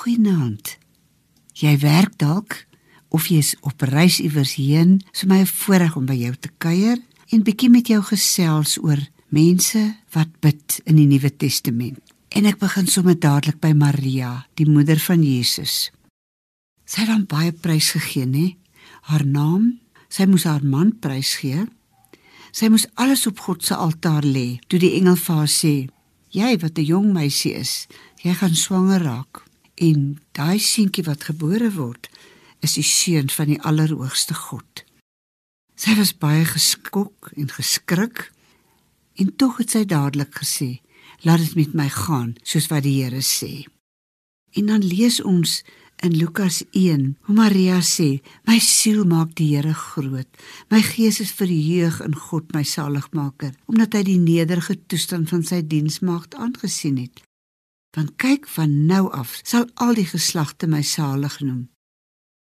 Goeienaand. Jy werk dalk of jy is op reis iewers heen, so my voorreg om by jou te kuier en bietjie met jou gesels oor mense wat bid in die Nuwe Testament. En ek begin sommer dadelik by Maria, die moeder van Jesus. Sy het hom baie prys gegee, nê? Haar naam, sy moes haar man prys gee. Sy moes alles op God se altaar lê. Toe die engel vir haar sê: "Jy wat 'n jong meisie is, jy gaan swanger raak." En daai seentjie wat gebore word, is die seun van die Allerhoogste God. Sy was baie geskok en geskrik en tog het sy dadelik gesê: "Laat dit met my gaan soos wat die Here sê." En dan lees ons in Lukas 1 hoe Maria sê: "My siel maak die Here groot. My gees is verheug in God my saligmaker, omdat hy die nederige toestand van sy diensmaagd aangesien het." Want kyk van nou af sal al die geslagte my salig noem.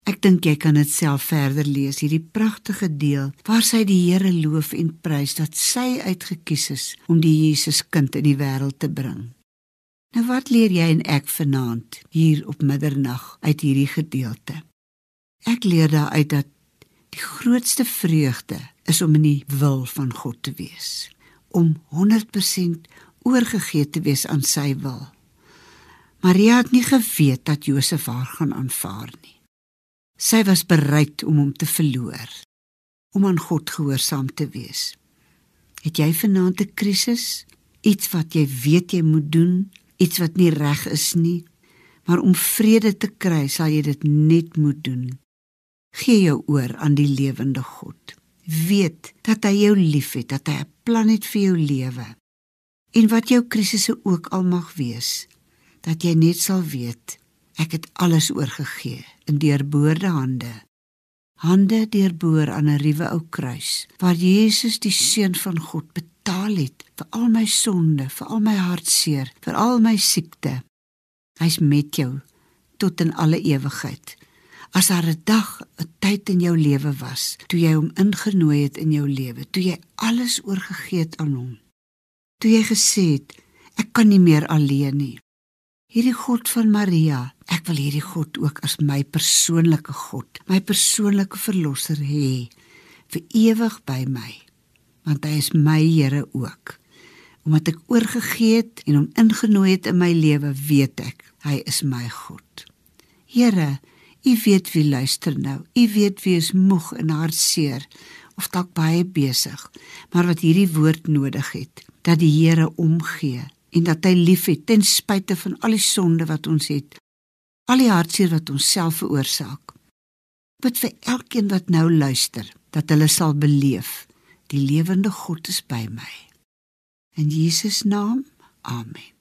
Ek dink jy kan dit self verder lees hierdie pragtige deel waar sy die Here loof en prys dat sy uitgekies is om die Jesus kind in die wêreld te bring. Nou wat leer jy en ek vanaand hier op middernag uit hierdie gedeelte? Ek leer daaruit dat die grootste vreugde is om in die wil van God te wees, om 100% oorgegee te wees aan sy wil. Maria het nie geweet dat Josef haar gaan aanvaar nie. Sy was bereid om hom te verloor, om aan God gehoorsaam te wees. Het jy vanaand 'n krisis? Iets wat jy weet jy moet doen, iets wat nie reg is nie, maar om vrede te kry, sal jy dit net moet doen. Gee jou oor aan die lewende God. Weet dat hy jou liefhet, dat hy 'n plan het vir jou lewe. En wat jou krisisse ook al mag wees, dat jy net sal weet Ek het alles oorgegee in deurboorde hande. Hande deurboor aan 'n ruwe ou kruis waar Jesus die seun van God betaal het vir al my sonde, vir al my hartseer, vir al my siekte. Hy's met jou tot in alle ewigheid. As daar 'n dag, 'n tyd in jou lewe was, toe jy hom ingenooi het in jou lewe, toe jy alles oorgegee het aan hom. Toe jy gesê het, ek kan nie meer alleen nie. Hierdie God van Maria, ek wil hierdie God ook as my persoonlike God, my persoonlike verlosser hê vir ewig by my. Want hy is my Here ook. Omdat ek oorgegee het en hom ingenooi het in my lewe, weet ek hy is my God. Here, U weet wie luister nou. U weet wie is moeg en hartseer of dalk baie besig, maar wat hierdie woord nodig het, dat die Here omgee en dat hy liefhet ten spyte van al die sonde wat ons het, al die hartseer wat ons self veroorsaak. Bid vir elkeen wat nou luister, dat hulle sal beleef die lewende God is by my. In Jesus naam. Amen.